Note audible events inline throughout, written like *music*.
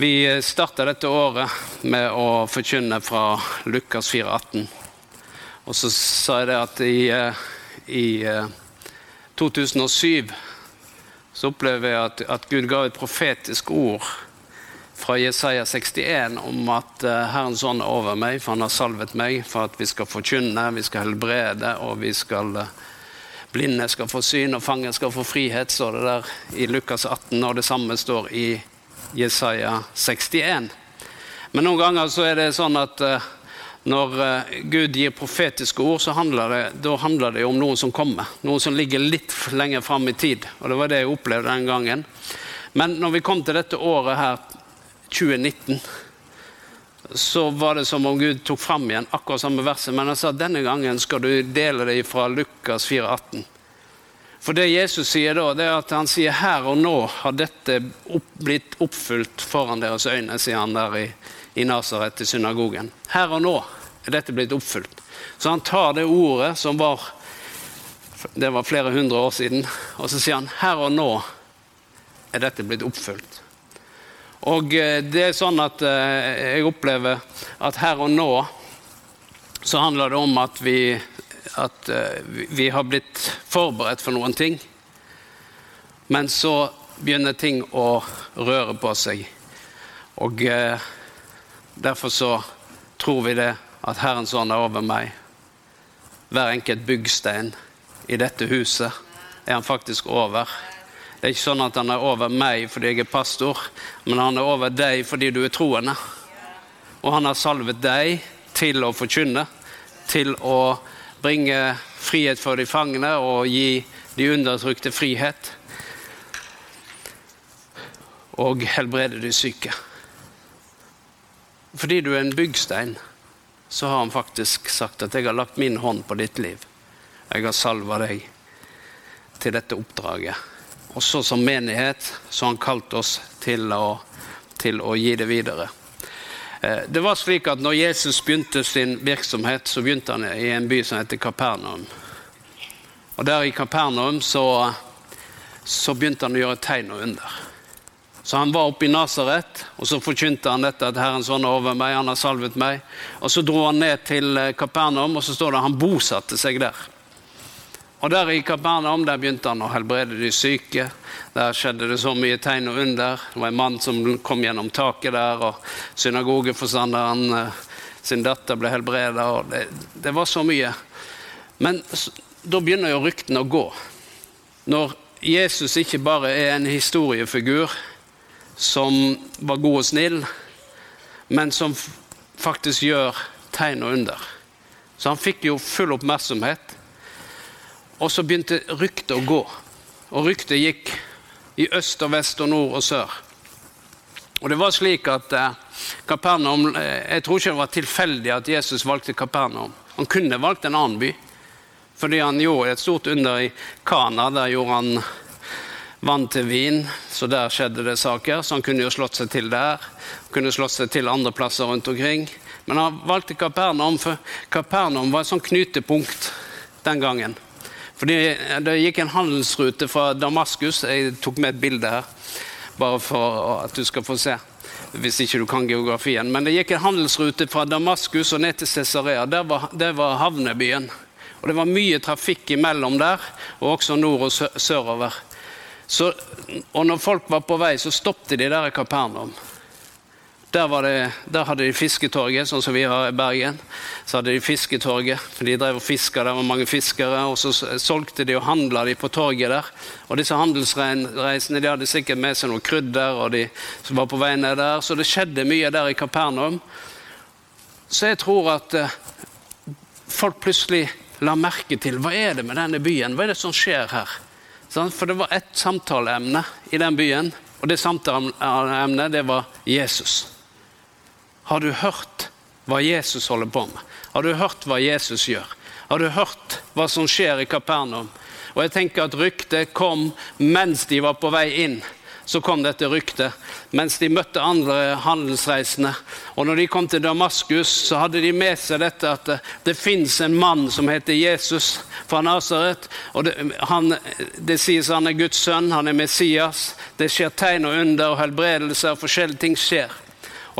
Vi starta dette året med å forkynne fra Lukas 4,18. Og så sa jeg det at i, eh, i 2007 så opplever jeg at, at, Gud ga et profetisk ord fra Jesaja 61 om at uh, Herrens ånd er over meg, for han har salvet meg for at vi skal forkynne, vi skal helbrede, og vi skal Blinde skal få syn, og fanger skal få frihet, står det der i Lukas 18, og det samme står i Jesaja 61. Men noen ganger så er det sånn at uh, når uh, Gud gir profetiske ord, så handler det, da handler det om noen som kommer. Noen som ligger litt lenger fram i tid. Og det var det jeg opplevde den gangen. Men når vi kom til dette året her, 2019, så var det som om Gud tok fram igjen akkurat samme verset. Men han sa denne gangen skal du dele det fra Lukas 4,18. For det Jesus sier da, det er at han sier her og nå har dette opp, blitt oppfylt foran deres øyne, sier han der i, i Nasaret, i synagogen. Her og nå er dette blitt oppfylt. Så han tar det ordet som var det var flere hundre år siden, og så sier han her og nå er dette blitt oppfylt. Og eh, det er sånn at eh, jeg opplever at her og nå så handler det om at vi at uh, vi har blitt forberedt for noen ting. Men så begynner ting å røre på seg. Og uh, derfor så tror vi det at Herrens ånd er over meg. Hver enkelt byggstein i dette huset er han faktisk over. Det er ikke sånn at han er over meg fordi jeg er pastor, men han er over deg fordi du er troende. Og han har salvet deg til å forkynne, til å bringe frihet for de fangne og gi de undertrykte frihet. Og helbrede de syke. Fordi du er en byggstein, så har han faktisk sagt at 'jeg har lagt min hånd på ditt liv'. Jeg har salva deg til dette oppdraget. Og så som menighet så har han kalt oss til å, til å gi det videre. Eh, det var slik at når Jesus begynte sin virksomhet, så begynte han i en by som heter Kapernaum. Og Der i Kapernaum så, så begynte han å gjøre tegn og under. Så han var oppe i Nasaret, og så forkynte han dette at Herrens ånd er over meg, han har salvet meg. Og så dro han ned til eh, Kapernaum, og så står det at han bosatte seg der. Og der i Kapernaum der begynte han å helbrede de syke. Der skjedde det så mye tegn og under. Det var en mann som kom gjennom taket der, og synagogeforstanderen eh, sin datter ble helbreda. Det, det var så mye. Men da begynner jo ryktene å gå. Når Jesus ikke bare er en historiefigur som var god og snill, men som faktisk gjør tegn og under. Så han fikk jo full oppmerksomhet. Og så begynte ryktet å gå. Og ryktet gikk i øst og vest og nord og sør. Og det var slik at eh, Kapernaum, eh, Jeg tror ikke det var tilfeldig at Jesus valgte Kapernaum. Han kunne valgt en annen by. Fordi han gjorde et stort under i Kana. Der gjorde han vann til vin, så der skjedde det saker. Så han kunne jo slått seg til der. Han kunne slått seg til andre plasser rundt omkring. Men han valgte Kapernaum, for Kapernaum var et sånt knutepunkt den gangen. Fordi Det gikk en handelsrute fra Damaskus. Jeg tok med et bilde her, bare for at du skal få se. Hvis ikke du kan geografien. Men det gikk en handelsrute fra Damaskus og ned til Cesarea. Der var, der var havnebyen. Og det var mye trafikk imellom der, og også nord og sørover. Så, og når folk var på vei, så stoppet de der i Kapernaum. Der, det, der, hadde de fisketorget, sånn som vi har i Bergen. Så hadde de fisketorget, for de drev og fiska, der var mange fiskere. Og så solgte de og handla de på torget der. Og disse handelsreisene de hadde sikkert med seg noe krydder, og de som var på vei ned der. Så det skjedde mye der i Kapernaum. Så jeg tror at eh, folk plutselig la merke til hva er det med denne byen, hva er det som skjer her? For det var ett samtaleemne i den byen, og det samtaleemnet det var Jesus. Har du hørt hva Jesus holder på med? Har du hørt hva Jesus gjør? Har du hørt hva som skjer i Kapernaum? Og jeg tenker at ryktet kom mens de var på vei inn. så kom dette ryktet, mens de møtte andre handelsreisende. Og når de kom til Damaskus, så hadde de med seg dette at det, fins en mann som heter Jesus fra Nasaret. Og det, han, det sies han er Guds sønn, han er Messias. Det skjer tegn og under og helbredelser, og forskjellige ting skjer.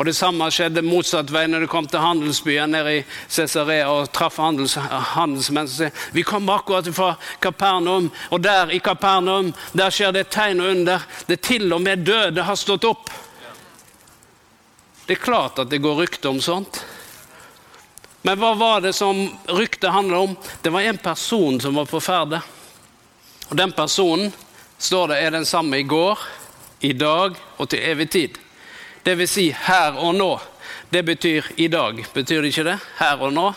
Og Det samme skjedde motsatt vei når det kom til handelsbyen nede i Cesarea og traff handels, handelsmenn som sier vi kom akkurat fra Kapernaum, og der i Kapernaum der skjer det tegn og under. Det til og med døde har stått opp. Det er klart at det går rykter om sånt. Men hva var det som ryktet handla om? Det var en person som var på ferde. Og den personen står det er den samme i går, i dag og til evig tid. Det vil si her og nå. Det betyr i dag. Betyr det ikke det? Her og nå.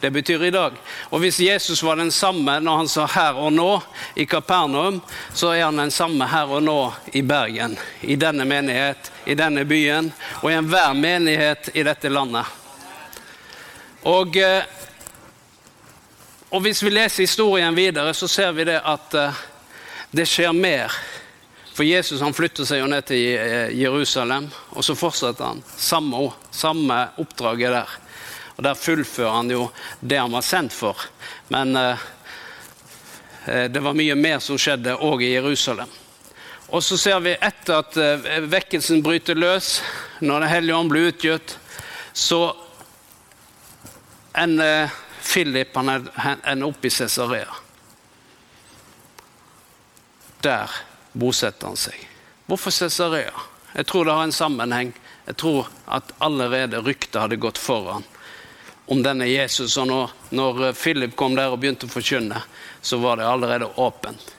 Det betyr i dag. Og hvis Jesus var den samme når han sa 'her og nå' i Kapernaum, så er han den samme her og nå i Bergen. I denne menighet, i denne byen og i enhver menighet i dette landet. Og, eh, og hvis vi leser historien videre, så ser vi det at eh, det skjer mer for Jesus han flytter seg jo ned til eh, Jerusalem, og så fortsetter han samme, samme oppdraget der. Og Der fullfører han jo det han var sendt for. Men eh, eh det var mye mer som skjedde òg i Jerusalem. Og så ser vi etter at eh, vekkelsen bryter løs, når Den hellige ånd blir utgitt, så ender Philip han ender opp i Cesarea. Der bosetter han seg. Hvorfor Cesarea? Jeg tror det har en sammenheng. Jeg tror at allerede ryktet hadde gått foran om denne Jesus. Og når, når Philip kom der og begynte å forkynne, så var det allerede åpent.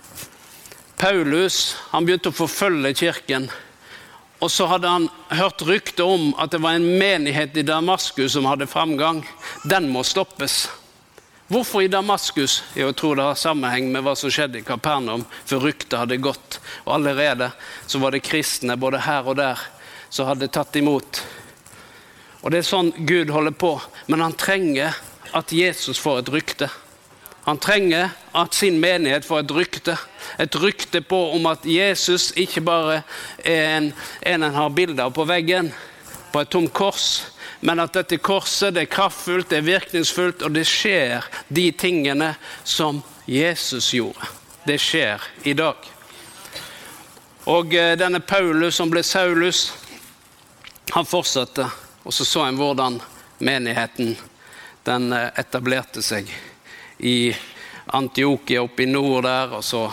Paulus han begynte å forfølge kirken. Og så hadde han hørt rykter om at det var en menighet i Damaskus som hadde framgang. Den må stoppes. Hvorfor i Damaskus? Jeg tror det har sammenheng med hva som skjedde i Kapernaum for ryktet hadde gått. Og allerede så var det kristne både her og der som hadde tatt imot. Og Det er sånn Gud holder på. Men han trenger at Jesus får et rykte. Han trenger at sin menighet får et rykte. Et rykte på om at Jesus ikke bare er en en en har bilder på veggen, på et tomt kors, men at dette korset det er kraftfullt, det er virkningsfullt, og det skjer de tingene som Jesus gjorde. Det skjer i dag. Og eh, denne Paulus som ble Saulus, han fortsatte. Og så så en hvordan menigheten den eh, etablerte seg i Antiokia oppe i nord der, og så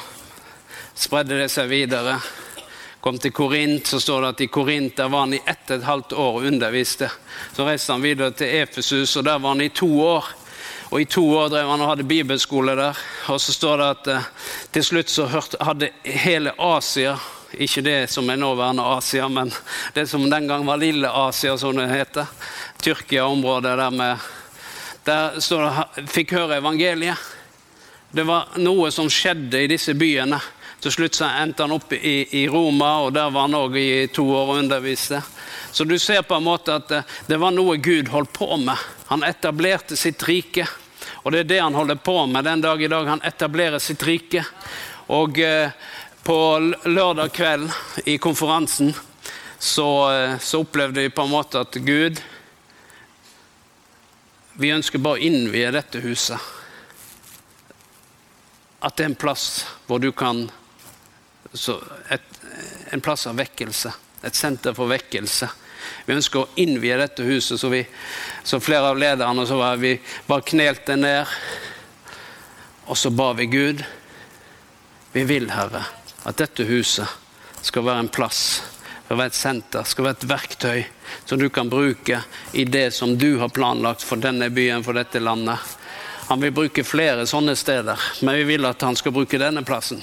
spredde det seg videre kom til Korint, så står det at i Korint der var han i ett og et halvt år og underviste. Så reiste han videre til Efesus, og der var han i to år. Og I to år drev han og hadde bibelskole der. Og så står det at eh, til slutt så hadde hele Asia ikke det som er nåværende Asia, men det som den gang var Lille Asia, som det heter. Tyrkia-området der med Der det, fikk høre evangeliet. Det var noe som skjedde i disse byene til slutt så endte han opp i, i Roma, og der var han òg i to år og underviste. Så du ser på en måte at det, det var noe Gud holdt på med. Han etablerte sitt rike. Og det er det han holder på med den dag i dag. Han etablerer sitt rike. Og eh, på lørdag kveld i konferansen så, eh, så, opplevde vi på en måte at Gud Vi ønsker bare å innvie dette huset. At det er en plass hvor du kan et, en plass av vekkelse. Et senter for vekkelse. Vi ønsker å innvie dette huset, så, vi, så flere av lederne så var vi bare knelte ned. Og så ba vi Gud. Vi vil, Herre, at dette huset skal være en plass, skal være et senter, skal være et verktøy som du kan bruke i det som du har planlagt for denne byen, for dette landet. Han vil bruke flere sånne steder, men vi vil at han skal bruke denne plassen.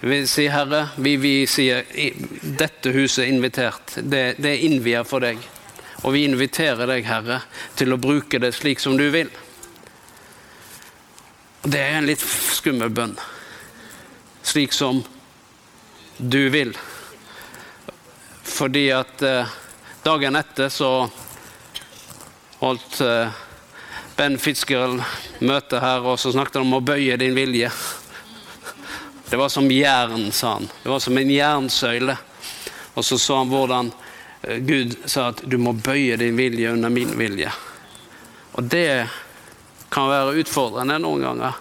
Vi sier, Herre, vi, vi sier dette huset er invitert. Det, det er innvia for deg. Og vi inviterer deg, Herre, til å bruke det slik som du vil. Det er en litt skummel bønn. Slik som du vil. Fordi at eh, dagen etter så holdt eh, Ben Fitzgerald møte her, og så snakket han om å bøye din vilje. Det var som jern, sa han. Det var som en jernsøyle. Og så så han hvordan eh, Gud sa at du må bøye din vilje under min vilje. Og det kan være utfordrende noen ganger.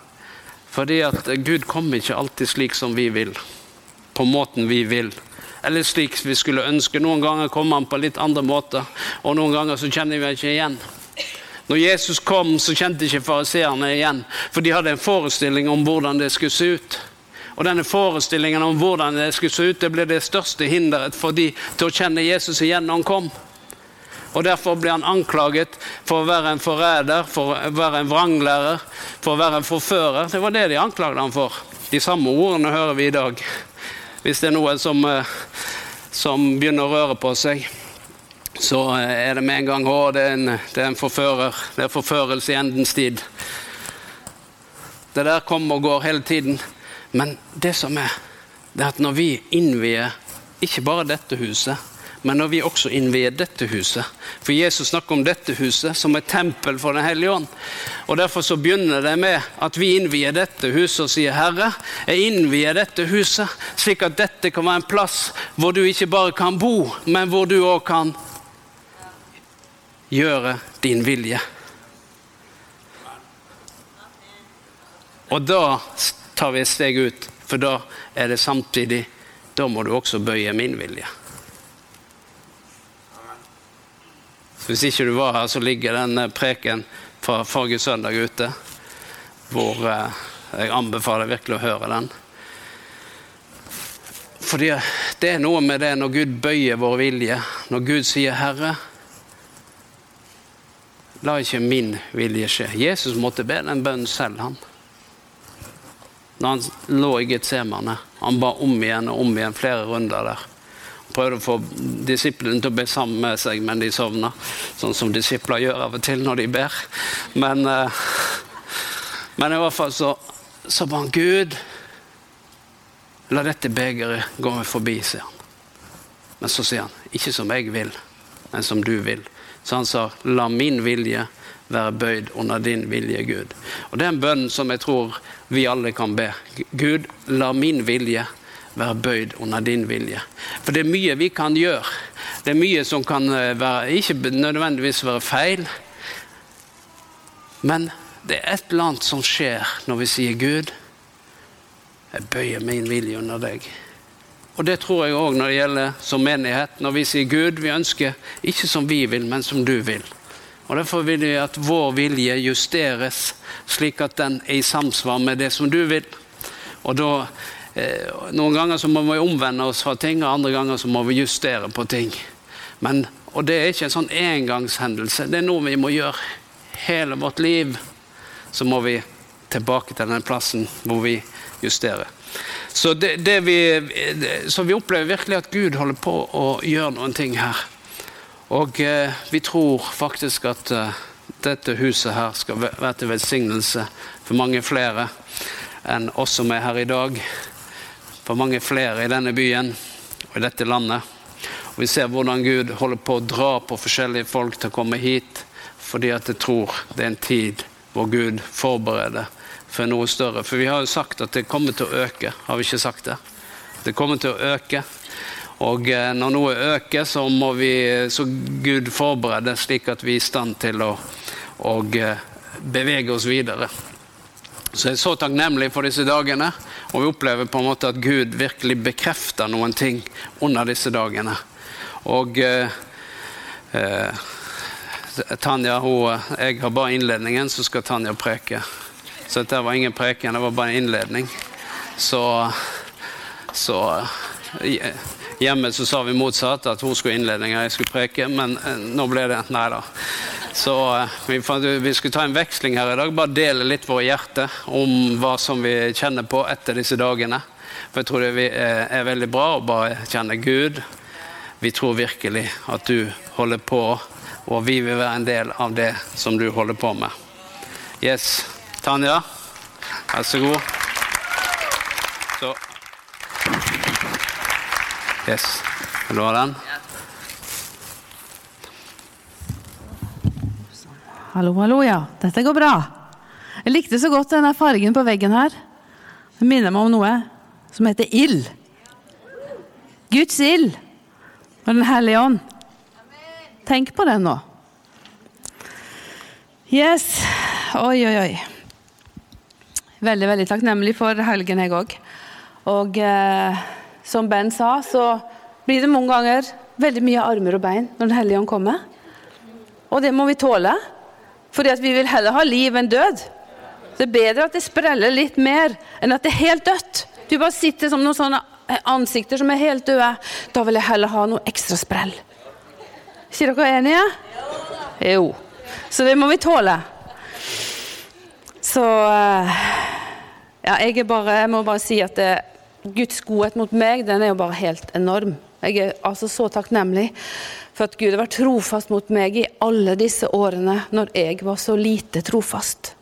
Fordi at Gud kommer ikke alltid slik som vi vil. På måten vi vil. Eller slik vi skulle ønske. Noen ganger kommer han på litt andre måter, og noen ganger så kjenner vi ikke igjen. Når Jesus kom, så kjente ikke fariseerne igjen, for de hadde en forestilling om hvordan det skulle se ut. Og denne forestillingen om hvordan det skulle se ut, det ble det største hinderet for de til å kjenne Jesus igjen når han kom. Og Derfor ble han anklaget for å være en forræder, for å være en vranglærer, for å være en forfører. Det var det de anklaget ham for. De samme ordene hører vi i dag. Hvis det er noe som, eh, som begynner å røre på seg så er det med en gang å, det er en, det er en forfører. Det er forførelse i endens tid. Det der kommer og går hele tiden. Men det som er, det er at når vi innvier ikke bare dette huset, men når vi også innvier dette huset For Jesus snakker om dette huset som et tempel for Den hellige ånd. Og Derfor så begynner det med at vi innvier dette huset og sier, 'Herre, jeg innvier dette huset', slik at dette kan være en plass hvor du ikke bare kan bo, men hvor du òg kan gjøre din vilje. Og da tar vi et steg ut, for da er det samtidig Da må du også bøye min vilje. Så hvis ikke du var her, så ligger den eh, preken fra forrige søndag ute. Hvor eh, jeg anbefaler virkelig å høre den. Fordi det er noe med det når Gud bøyer vår vilje, når Gud sier 'Herre', La ikke min vilje skje. Jesus måtte be den bønnen selv, han. Når han lå i Getsemane. Han ba om igjen og om igjen flere runder der. Han prøvde å få disiplene til å be sammen med seg, men de sovna. Sånn som disipler gjør av og til når de ber. Men, eh, men i hvert fall så, så ba han Gud, la dette begeret gå meg forbi, sier han. Men så sier han, ikke som jeg vil, men som du vil. Så han sa 'la min vilje være bøyd under din vilje, Gud'. Og Det er en bønn som jeg tror vi alle kan be. Gud, la min vilje være bøyd under din vilje. For det er mye vi kan gjøre. Det er mye som kan eh, være, ikke nødvendigvis være feil. Men det er et eller annet som skjer når vi sier 'Gud, jeg bøyer min vilje under deg'. Og det tror jeg òg når det gjelder som menighet. Når vi sier Gud, vi ønsker ikke som vi vil, men som du vil. Og Derfor vil vi at vår vilje justeres slik at den er i samsvar med det som du vil. Og da, eh, Noen ganger så må vi omvende oss fra ting, og andre ganger så må vi justere på ting. Men, og det er ikke en sånn engangshendelse. Det er noe vi må gjøre hele vårt liv. Så må vi tilbake til den plassen hvor vi justerer. Så, det, det vi, så vi opplever virkelig at Gud holder på å gjøre noen ting her. Og eh, vi tror faktisk at eh, dette huset her skal være til velsignelse for mange flere enn oss som er her i dag. For mange flere i denne byen og i dette landet. Og Vi ser hvordan Gud holder på å dra på forskjellige folk til å komme hit, fordi at jeg tror det er en tid hvor Gud forbereder for noe større. For vi har jo sagt at det kommer til å øke, har vi ikke sagt det? Det kommer til å øke. Og eh, når noe øker, så må vi så Gud forberede slik at vi er i stand til å og, eh, bevege oss videre. Så jeg er så takknemlig for disse dagene, og vi opplever på en måte at Gud virkelig bekrefter noen ting under disse dagene. Og eh, eh, Tanja, hun, jeg har bare innledningen, så skal Tanja preke. Så dette var ingen preken, det var bare en innledning. Så, så Hjemme så sa vi motsatt, at hun skulle innledninga, jeg skulle preke, men eh, nå ble det nei da. Så eh, vi, fant, vi skulle ta en veksling her i dag, bare dele litt våre hjerte om hva som vi kjenner på etter disse dagene. For jeg tror det er, er veldig bra å bare kjenne Gud. Vi tror virkelig at du holder på, og vi vil være en del av det som du holder på med. Yes. Tanja, vær så god. Så. Yes. Vil du ha den? Hallo, hallo, ja. Dette går bra. Jeg likte så godt denne fargen på veggen her. Det minner meg om noe. som heter ild. Guds ild og Den hellige ånd. Tenk på det nå. Yes. Oi, oi, oi. Veldig, veldig takknemlig for helgen, jeg òg. Og eh, som Ben sa, så blir det mange ganger veldig mye armer og bein når Den hellige ånd kommer. Og det må vi tåle. Fordi vi vil heller ha liv enn død. Det er bedre at det spreller litt mer enn at det er helt dødt. Du bare sitter som noen sånne ansikter som er helt døde. Da vil jeg heller ha noe ekstra sprell. Er dere enige? Jo. Så det må vi tåle. Så eh, ja, jeg, bare, jeg må bare si at det, Guds godhet mot meg, den er jo bare helt enorm. Jeg er altså så takknemlig for at Gud har vært trofast mot meg i alle disse årene når jeg var så lite trofast.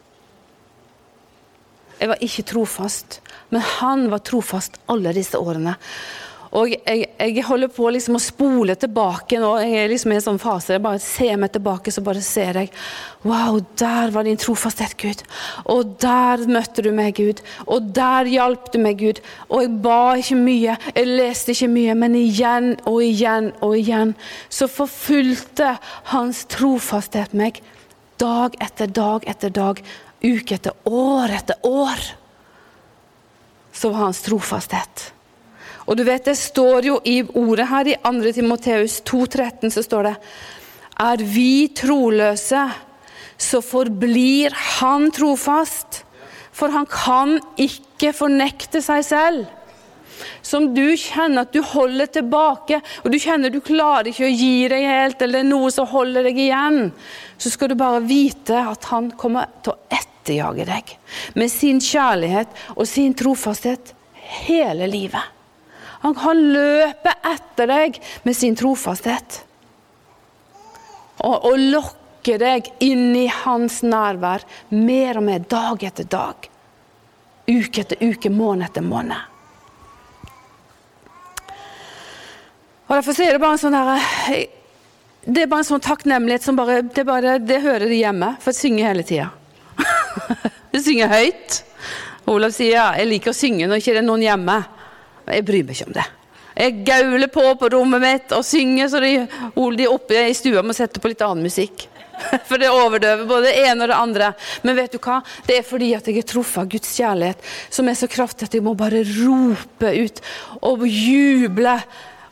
Jeg var ikke trofast, men han var trofast alle disse årene. Og jeg, jeg holder på liksom å spole tilbake nå. Jeg er liksom i en sånn fase. Jeg bare ser meg tilbake, så bare ser jeg Wow, der var din trofasthet, Gud. Og der møtte du meg, Gud. Og der hjalp du meg, Gud. Og jeg ba ikke mye, jeg leste ikke mye, men igjen og igjen og igjen så forfulgte hans trofasthet meg. Dag etter dag etter dag, uke etter år etter år. Så var hans trofasthet. Og du vet, Det står jo i ordet her i 2. Timoteus 2,13 så står det Er vi troløse, så forblir Han trofast. For han kan ikke fornekte seg selv. Som du kjenner at du holder tilbake, og du kjenner du klarer ikke å gi deg helt, eller er noe som holder deg igjen, så skal du bare vite at han kommer til å etterjage deg med sin kjærlighet og sin trofasthet hele livet. Han kan løpe etter deg med sin trofasthet. Og, og lokke deg inn i hans nærvær mer og mer, dag etter dag. Uke etter uke, måned etter måned. Og Derfor er det bare en sånn der, det er bare en sånn takknemlighet som bare Det, bare, det hører de hjemme, for jeg synger hele tida. *laughs* jeg synger høyt. Olav sier ja, jeg liker å synge når ikke det er noen hjemme. Jeg bryr meg ikke om det. Jeg gauler på på rommet mitt og synger så de, de oppe i stua må sette på litt annen musikk. *laughs* For det overdøver både det ene og det andre. Men vet du hva? Det er fordi at jeg er truffet av Guds kjærlighet, som er så kraftig at jeg må bare rope ut og juble.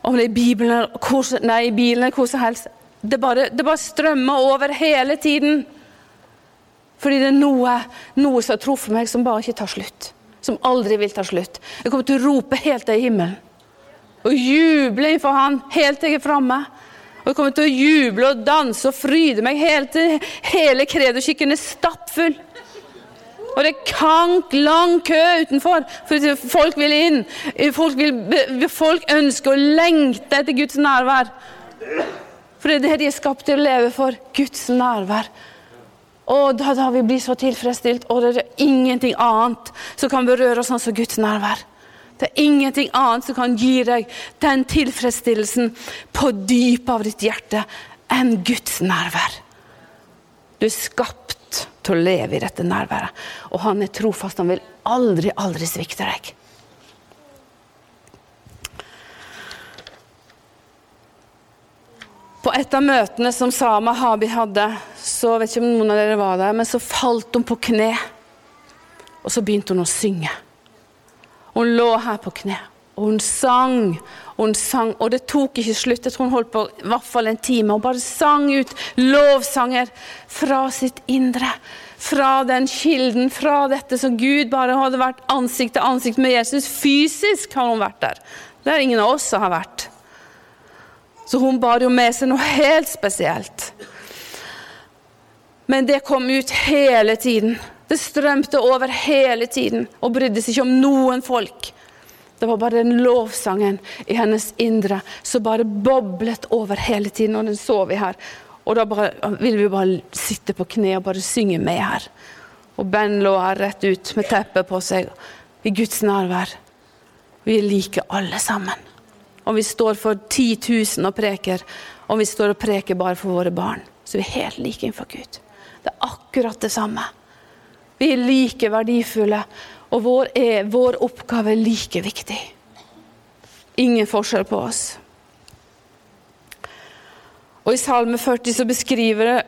Om det er i Bibelen hvor, nei, i bilen eller hvor som helst. Det bare, det bare strømmer over hele tiden. Fordi det er noe, noe som har truffet meg, som bare ikke tar slutt som aldri vil ta slutt. Jeg kommer til å rope helt til himmelen. Og juble innenfor Han helt til jeg er framme. Og jeg kommer til å juble og danse og fryde meg helt til hele kredoskikken er stappfull. Og det er kank, lang kø utenfor, for folk vil inn. Folk, vil, folk ønsker og lengter etter Guds nærvær. For det er det de er skapt til å leve for. Guds nærvær. Og da, da vi blir så tilfredsstilt, og det er ingenting annet som kan berøre oss sånn som Guds nærvær. Det er ingenting annet som kan gi deg den tilfredsstillelsen på dypet av ditt hjerte enn Guds nærvær. Du er skapt til å leve i dette nærværet, og han er trofast. Han vil aldri, aldri svikte deg. På et av møtene som Sama Habi hadde, så vet ikke om noen av dere var der, men så falt hun på kne. Og så begynte hun å synge. Hun lå her på kne, og hun sang. Og hun sang, og det tok ikke slutt. Jeg tror hun holdt på i hvert fall en time. Hun bare sang ut lovsanger fra sitt indre. Fra den kilden, fra dette som Gud bare hadde vært ansikt til ansikt med Jesus. Fysisk har hun vært der. Det er ingen av oss som har vært. Så hun bar jo med seg noe helt spesielt. Men det kom ut hele tiden. Det strømte over hele tiden og brydde seg ikke om noen folk. Det var bare den lovsangen i hennes indre som bare boblet over hele tiden. Og den så vi her. Og da bare, ville vi bare sitte på kne og bare synge med her. Og Ben lå her rett ut med teppet på seg i Guds nærvær. Vi er like alle sammen. Om vi står for 10 000 og preker, om vi står og preker bare for våre barn, så vi er helt like innenfor Gud. Det er akkurat det samme. Vi er like verdifulle, Og vår, er, vår oppgave er like viktig. Ingen forskjell på oss. Og I Salme 40 så beskriver det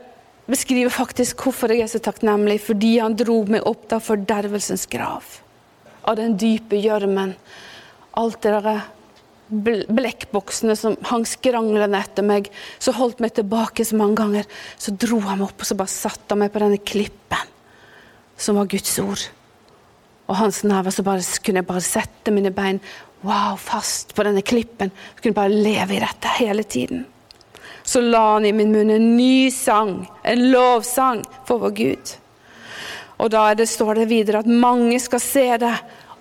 beskriver faktisk hvorfor jeg er så takknemlig. Fordi han dro meg opp av fordervelsens grav. Av den dype gjørmen. Alt det der blekkboksene som hang skranglende etter meg, så holdt meg tilbake så mange ganger. Så dro han meg opp og så bare satte han meg på denne klippen, som var Guds ord. Og hans nerver så bare, kunne jeg bare sette mine bein wow, fast på denne klippen. Så kunne jeg bare leve i dette hele tiden. Så la han i min munn en ny sang, en lovsang for vår Gud. Og da det, står det videre at mange skal se det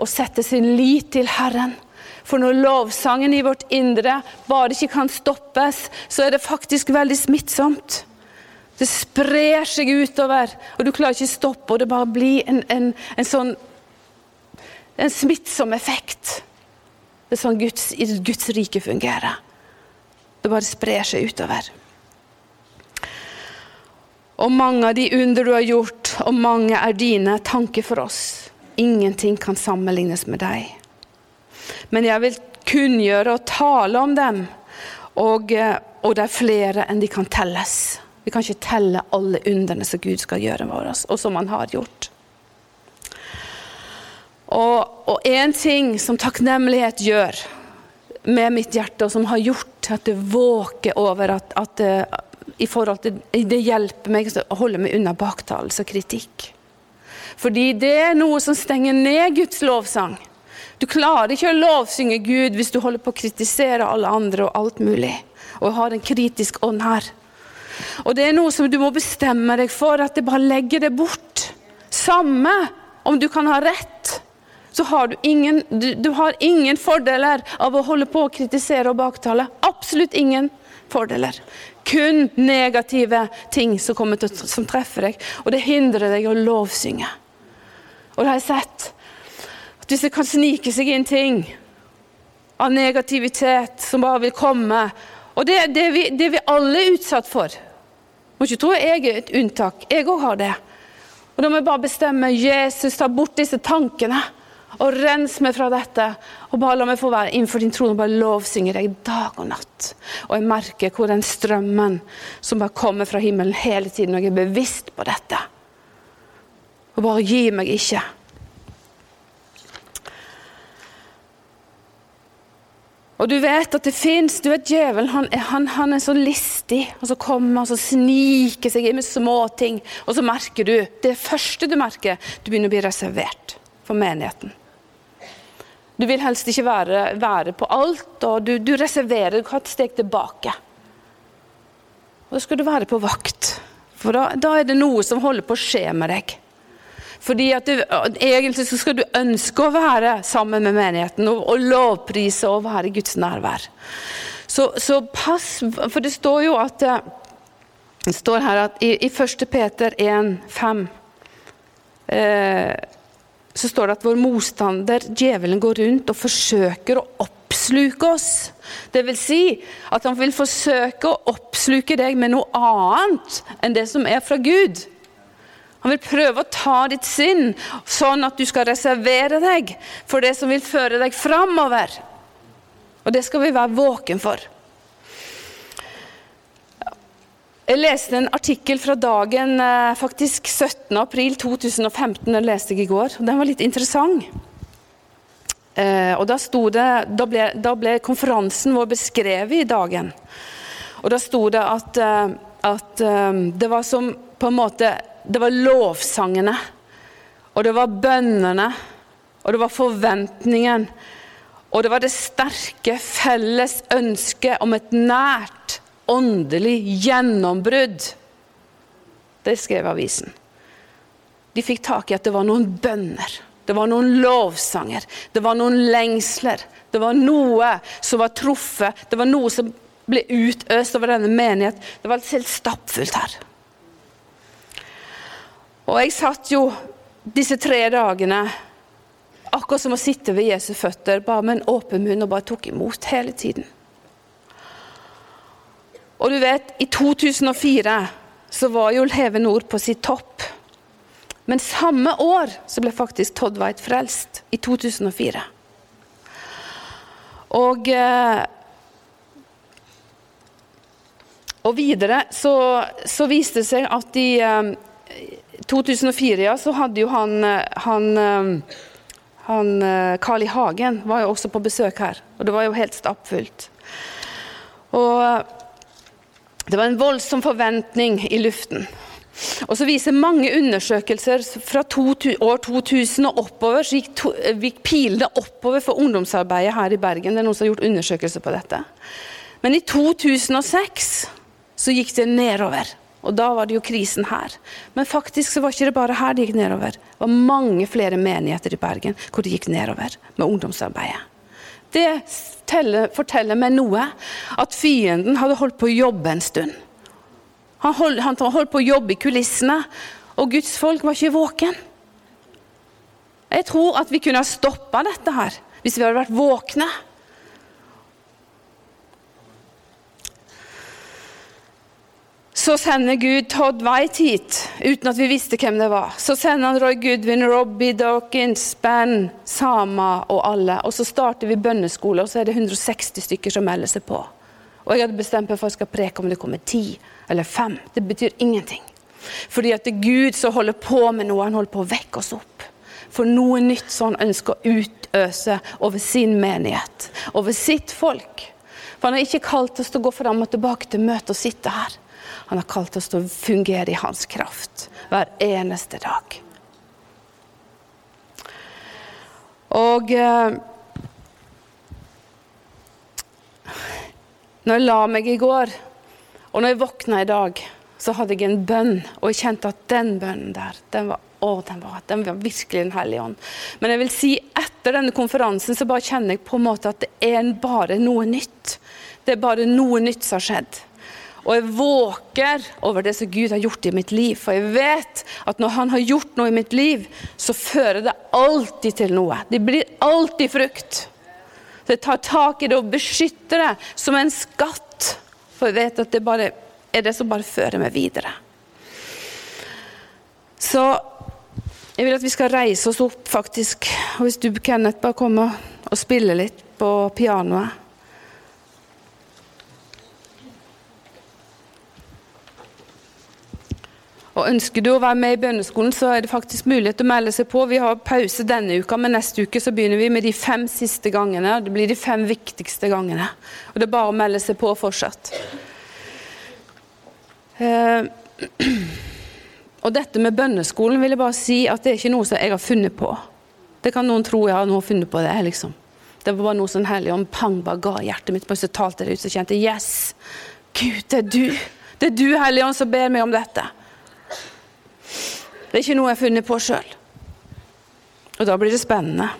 og sette sin lit til Herren. For når lovsangen i vårt indre bare ikke kan stoppes, så er det faktisk veldig smittsomt. Det sprer seg utover, og du klarer ikke å stoppe, og det bare blir en, en, en sånn en smittsom effekt. Det er sånn Guds, Guds rike fungerer. Det bare sprer seg utover. Og mange av de under du har gjort, og mange er dine tanker for oss. Ingenting kan sammenlignes med deg. Men jeg vil kunngjøre og tale om dem, og, eh, og, det er flere enn de kan telles. Vi kan ikke telle alle underne som Gud skal gjøre med oss, og som han har gjort. Og én ting som takknemlighet gjør med mitt hjerte, og som har gjort at det våker over at, at det, i forhold til, det hjelper meg å holde meg unna baktalelse og kritikk. Fordi det er noe som stenger ned Guds lovsang. Du klarer ikke å lovsynge Gud hvis du holder på å kritisere alle andre og alt mulig, og har en kritisk ånd her. Og det er noe som du må bestemme deg for, at det bare legger det bort. Samme om du kan ha rett, så har du ingen, du, du har ingen fordeler av å holde på å kritisere og baktale. Absolutt ingen fordeler. Kun negative ting som, til, som treffer deg, og det hindrer deg å lovsynge. Og det har jeg sett at hvis det kan snike seg inn ting av negativitet som bare vil komme Og det, det, det vi alle er utsatt for. Må ikke tro jeg er et unntak. Jeg òg har det. Og Da må jeg bare bestemme Jesus, ta bort disse tankene. Og rens meg fra dette. Og bare la meg få være innenfor din trone og bare lovsynge deg dag og natt. Og jeg merker hvor den strømmen som bare kommer fra himmelen hele tiden, og jeg er bevisst på dette. Og bare gi meg ikke. Og du vet at det fins Du vet djevelen han, han, han, er så listig, og så kommer han og sniker seg inn med småting. Og så merker du Det første du merker, du begynner å bli reservert for menigheten. Du vil helst ikke være, være på alt, og du, du reserverer. Har et steg tilbake. Og da skal du være på vakt, for da, da er det noe som holder på å skje med deg. Fordi at du, Egentlig så skal du ønske å være sammen med menigheten og, og lovprise og være i Guds nærvær. Så, så, pass, for det står jo at eh, Det står her at i, i 1. Peter 1, 5 eh, så står det at vår motstander, djevelen, går rundt og forsøker å oppsluke oss. Det vil si at han vil forsøke å oppsluke deg med noe annet enn det som er fra Gud. Han vil prøve å ta ditt sinn, sånn at du skal reservere deg for det som vil føre deg framover. Og det skal vi være våken for. Jeg leste en artikkel fra dagen eh, faktisk 17. april 2015. Den leste jeg i går. Den var litt interessant. Eh, og da, det, da, ble, da ble konferansen vår beskrevet i dagen. Og da sto det at, eh, at det var som på en måte det var lovsangene, og det var bønnene, og det var forventningen. Og det var det sterke felles ønsket om et nært åndelig gjennombrudd. Det skrev avisen. De fikk tak i at det var noen bønner, det var noen lovsanger, det var noen lengsler. Det var noe som var truffet, det var noe som ble utøst over denne menighet. Det var helt stappfullt her. Og jeg satt jo disse tre dagene akkurat som å sitte ved Jesu føtter, bare med en åpen munn og bare tok imot hele tiden. Og du vet, i 2004 så var jo Leve Nord på sitt topp. Men samme år så ble faktisk Todd White frelst, i 2004. Og, eh, og videre så, så, viste det seg at i 2004 eh, ja, så hadde jo han, eh, han, han Carl I. Hagen var jo også på besøk her, og det var jo helt stappfullt. Og det var en voldsom forventning i luften. Og så viser mange undersøkelser fra to, år 2000 og oppover, så gikk, to, gikk pilene oppover for ungdomsarbeidet her i Bergen. Det er noen som har gjort undersøkelser på dette. Men i 2006 så gikk det nedover. Og da var det jo krisen her. Men faktisk så var ikke det bare her det gikk nedover. Det var mange flere menigheter i Bergen hvor det gikk nedover med ungdomsarbeidet. Det forteller meg noe at fienden hadde holdt på å jobbe en stund. Han holdt, han holdt på å jobbe i kulissene, og Guds folk var ikke våken. Jeg tror at vi kunne ha stoppa dette her hvis vi hadde vært våkne. Så sender Gud Todd White hit, uten at vi visste hvem det var. Så sender han Roy Goodwin, Robbie Dawkins, Ben, Sama og alle. Og så starter vi bønneskole, og så er det 160 stykker som melder seg på. Og jeg hadde bestemt meg for at jeg skal preke om det kommer ti eller fem. Det betyr ingenting. Fordi at det er Gud som holder på med noe. Han holder på å vekke oss opp. For noe nytt som han ønsker å utøse over sin menighet, over sitt folk. For han har ikke kalt oss til å gå fram og tilbake til møtet og sitte her. Han har kalt oss til å fungere i hans kraft hver eneste dag. Og eh, Når jeg la meg i går, og når jeg våkna i dag, så hadde jeg en bønn, og jeg kjente at den bønnen der, den var, å, den var, den var virkelig Den hellige ånd. Men jeg vil si etter denne konferansen så bare kjenner jeg på en måte at det er bare noe nytt. Det er bare noe nytt som har skjedd. Og jeg våker over det som Gud har gjort i mitt liv. For jeg vet at når Han har gjort noe i mitt liv, så fører det alltid til noe. Det blir alltid frukt. Så jeg tar tak i det og beskytter det som en skatt. For jeg vet at det bare er det som bare fører meg videre. Så jeg vil at vi skal reise oss opp, faktisk. Og hvis du, Kenneth, bare kommer og spiller litt på pianoet. Og Ønsker du å være med i bønneskolen, så er det faktisk mulighet til å melde seg på. Vi har pause denne uka, men neste uke så begynner vi med de fem siste gangene. Det blir de fem viktigste gangene. Og Det er bare å melde seg på fortsatt. Eh, *clears throat* og dette med bønneskolen vil jeg bare si at det er ikke noe som jeg har funnet på. Det kan noen tro jeg har funnet på det. liksom. Det var bare noe sånn hellig om pang bare ga hjertet mitt. så talte det ut, så kjente jeg yes, Gud, det er du. Det er du, Hellige som ber meg om dette. Det er ikke noe jeg har funnet på sjøl. Og da blir det spennende.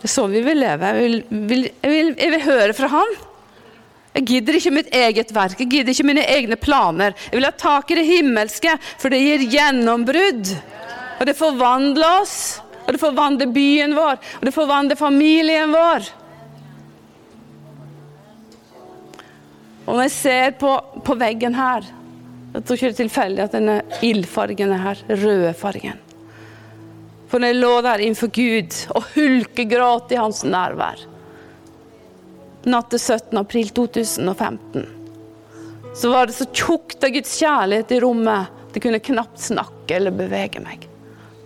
Det er sånn vi vil leve. Jeg vil, vil, jeg, vil, jeg vil, høre fra Han. Jeg gidder ikke mitt eget verk, jeg gidder ikke mine egne planer. Jeg vil ha tak i det himmelske, for det gir gjennombrudd. Og det forvandler oss. Og det forvandler byen vår, og det forvandler familien vår. Og når jeg ser på, på veggen her jeg tror ikke det er tilfeldig at denne ildfargen er her. Røde fargen. For når jeg lå der innenfor Gud og hulkegråt i hans nærvær natt til 17. april 2015, så var det så tjukt av Guds kjærlighet i rommet at jeg kunne knapt snakke eller bevege meg.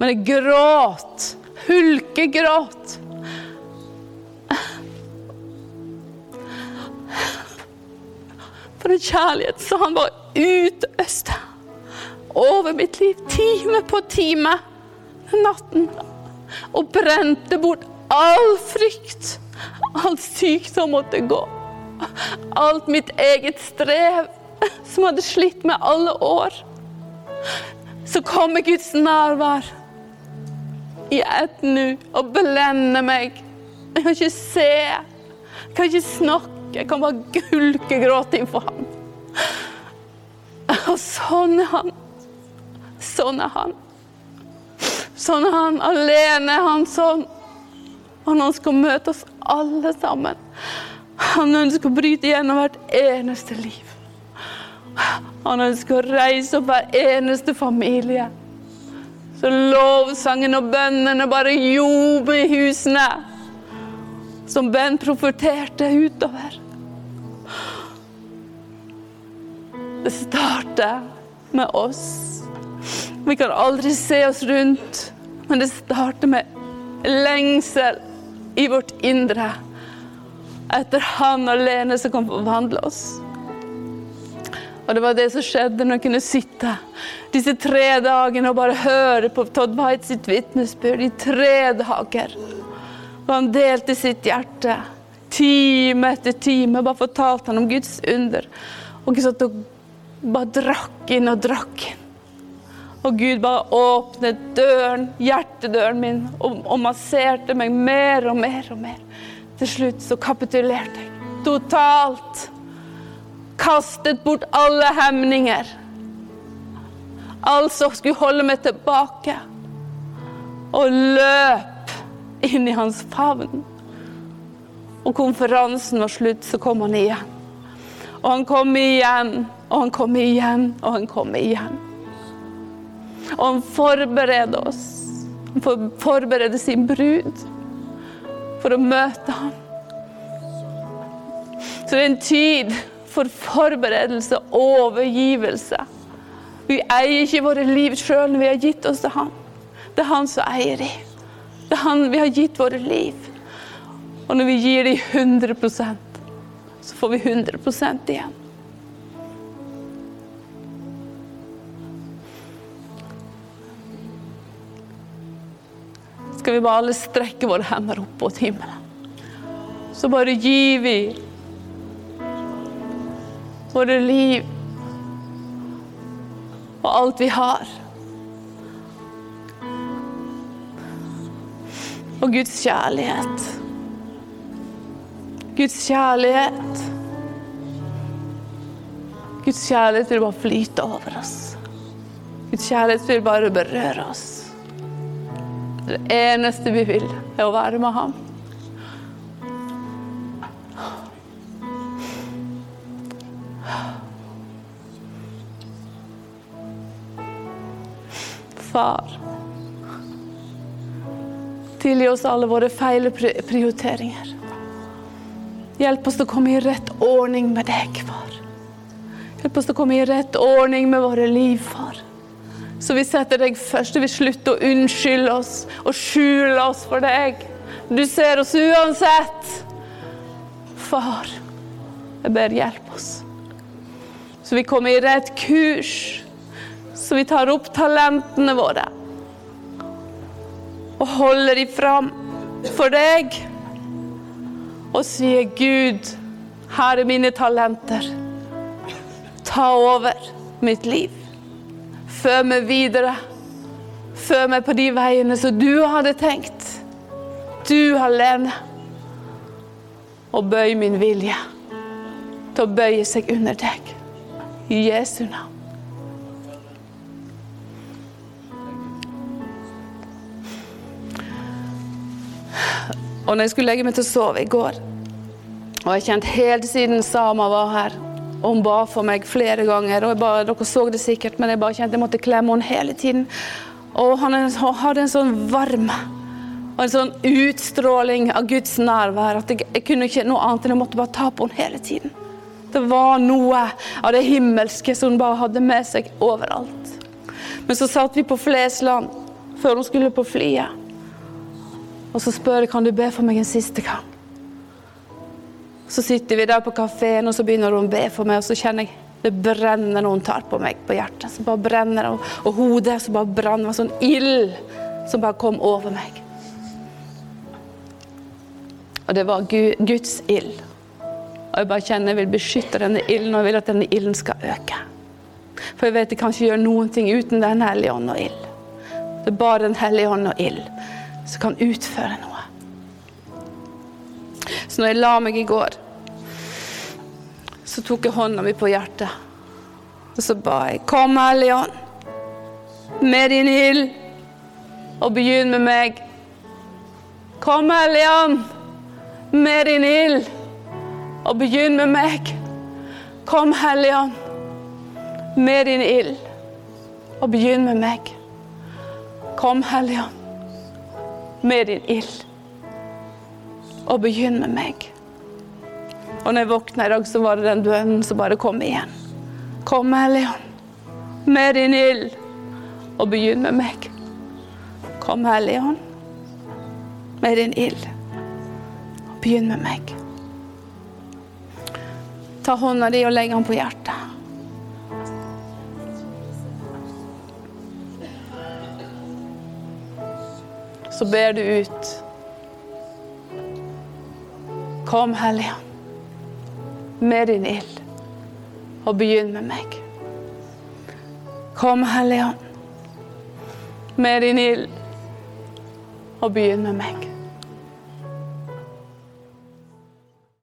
Men jeg gråt. Hulkegråt. For en kjærlighet som han bare utøste over mitt liv, time på time, den natten. Og brente bort all frykt. All sykdom måtte gå. Alt mitt eget strev som hadde slitt med alle år. Så kommer Guds nærvær i ett nu og blender meg. Jeg kan ikke se, jeg kan ikke snakke. Jeg kan bare gulkegråte innenfor ham. *laughs* Og sånn er han. Sånn er han. Sånn er han. Alene er han sånn. Han ønsker å møte oss alle sammen. Han ønsker å bryte gjennom hvert eneste liv. Han ønsker å reise opp hver eneste familie Så lovsangen og bønnene bare ljomer i husene. Som Ben profeterte utover. Det starter med oss. Vi kan aldri se oss rundt, men det starter med lengsel i vårt indre etter Han alene som kan forvandle oss. Og det var det som skjedde når jeg kunne sitte disse tre dagene og bare høre på Todd White sitt vitnesbyrd i tre dager. Og han delte sitt hjerte time etter time, bare fortalte han om Guds under. Og jeg satt og bare drakk inn og drakk inn. Og Gud bare åpnet døren, hjertedøren min, og, og masserte meg mer og mer og mer. Til slutt så kapitulerte jeg totalt. Kastet bort alle hemninger. Alt som skulle holde meg tilbake. Og løp inn i hans favn. Og konferansen var slutt, så kom han igjen. Og han kom igjen, og han kommer igjen, og han kommer igjen. Og han forbereder oss. Han forbereder sin brud for å møte ham. Så det er en tid for forberedelse og overgivelse. Vi eier ikke våre liv sjøl når vi har gitt oss til ham. Det er han som eier de. Det er han vi har gitt våre liv. Og når vi gir de 100 så får vi 100 igjen. Skal vi bare alle strekke våre hender opp mot himmelen. Så bare gir vi våre liv og alt vi har. Og Guds kjærlighet. Guds kjærlighet. Guds kjærlighet vil bare flyte over oss. Guds kjærlighet vil bare berøre oss. Det eneste vi vil, er å være med ham. Far, tilgi oss alle våre feil prioriteringer. Hjelp oss til å komme i rett ordning med deg, far. Hjelp oss til å komme i rett ordning med våre liv, far. Så vi setter deg først, og vi slutter å unnskylde oss og skjule oss for deg. Du ser oss uansett. Far, jeg ber hjelp oss. Så vi kommer i rett kurs. Så vi tar opp talentene våre og holder de fram for deg. Og sier, Gud, her er mine talenter. Ta over mitt liv. Før meg videre. Før meg på de veiene som du hadde tenkt. Du alene. Og bøy min vilje til å bøye seg under deg. I Jesu navn. Og når jeg skulle legge meg til å sove i går, og jeg kjente helt siden Sama var her og Hun ba for meg flere ganger, og bare, dere så det sikkert, men jeg bare kjente jeg måtte klemme henne hele tiden. Og han hadde en sånn varme og en sånn utstråling av Guds nærvær at jeg, jeg kunne ikke noe annet enn jeg måtte bare ta på henne hele tiden. Det var noe av det himmelske som hun bare hadde med seg overalt. Men så satt vi på Flesland før hun skulle på flyet. Og så spør jeg kan du be for meg en siste gang. Så sitter vi der på kafeen, og så begynner hun å be for meg, og så kjenner jeg det brenner når hun tar på meg på hjertet. Så bare brenner og, og hodet så bare brann. Det sånn ild som bare kom over meg. Og det var Guds ild. Og jeg bare kjenner jeg vil beskytte denne ilden, og jeg vil at denne ilden skal øke. For jeg vet jeg kan ikke gjøre noen ting uten Den hellige ånd og ild. Det er bare Den hellige ånd og ild som kan utføre noe. Så når jeg la meg i går, så tok jeg hånda mi på hjertet. Og så ba jeg, kom Hellige med din ild, og begynn med meg. Kom Hellige med din ild, og begynn med meg. Kom Hellige med din ild, og begynn med meg. Kom, Hellige med din ild, og begynn med meg. Og når jeg våkna i dag, så var det den bønnen som bare kom igjen. Kom, Helligånd, med din ild, og begynn med meg. Kom, Helligånd, med din ild, og begynn med meg. Ta hånda di og legg den på hjertet. Så ber du ut. Kom, Hellige Ånd, med din ild, og begynn med meg. Kom, Hellige Ånd, med din ild, og begynn med meg.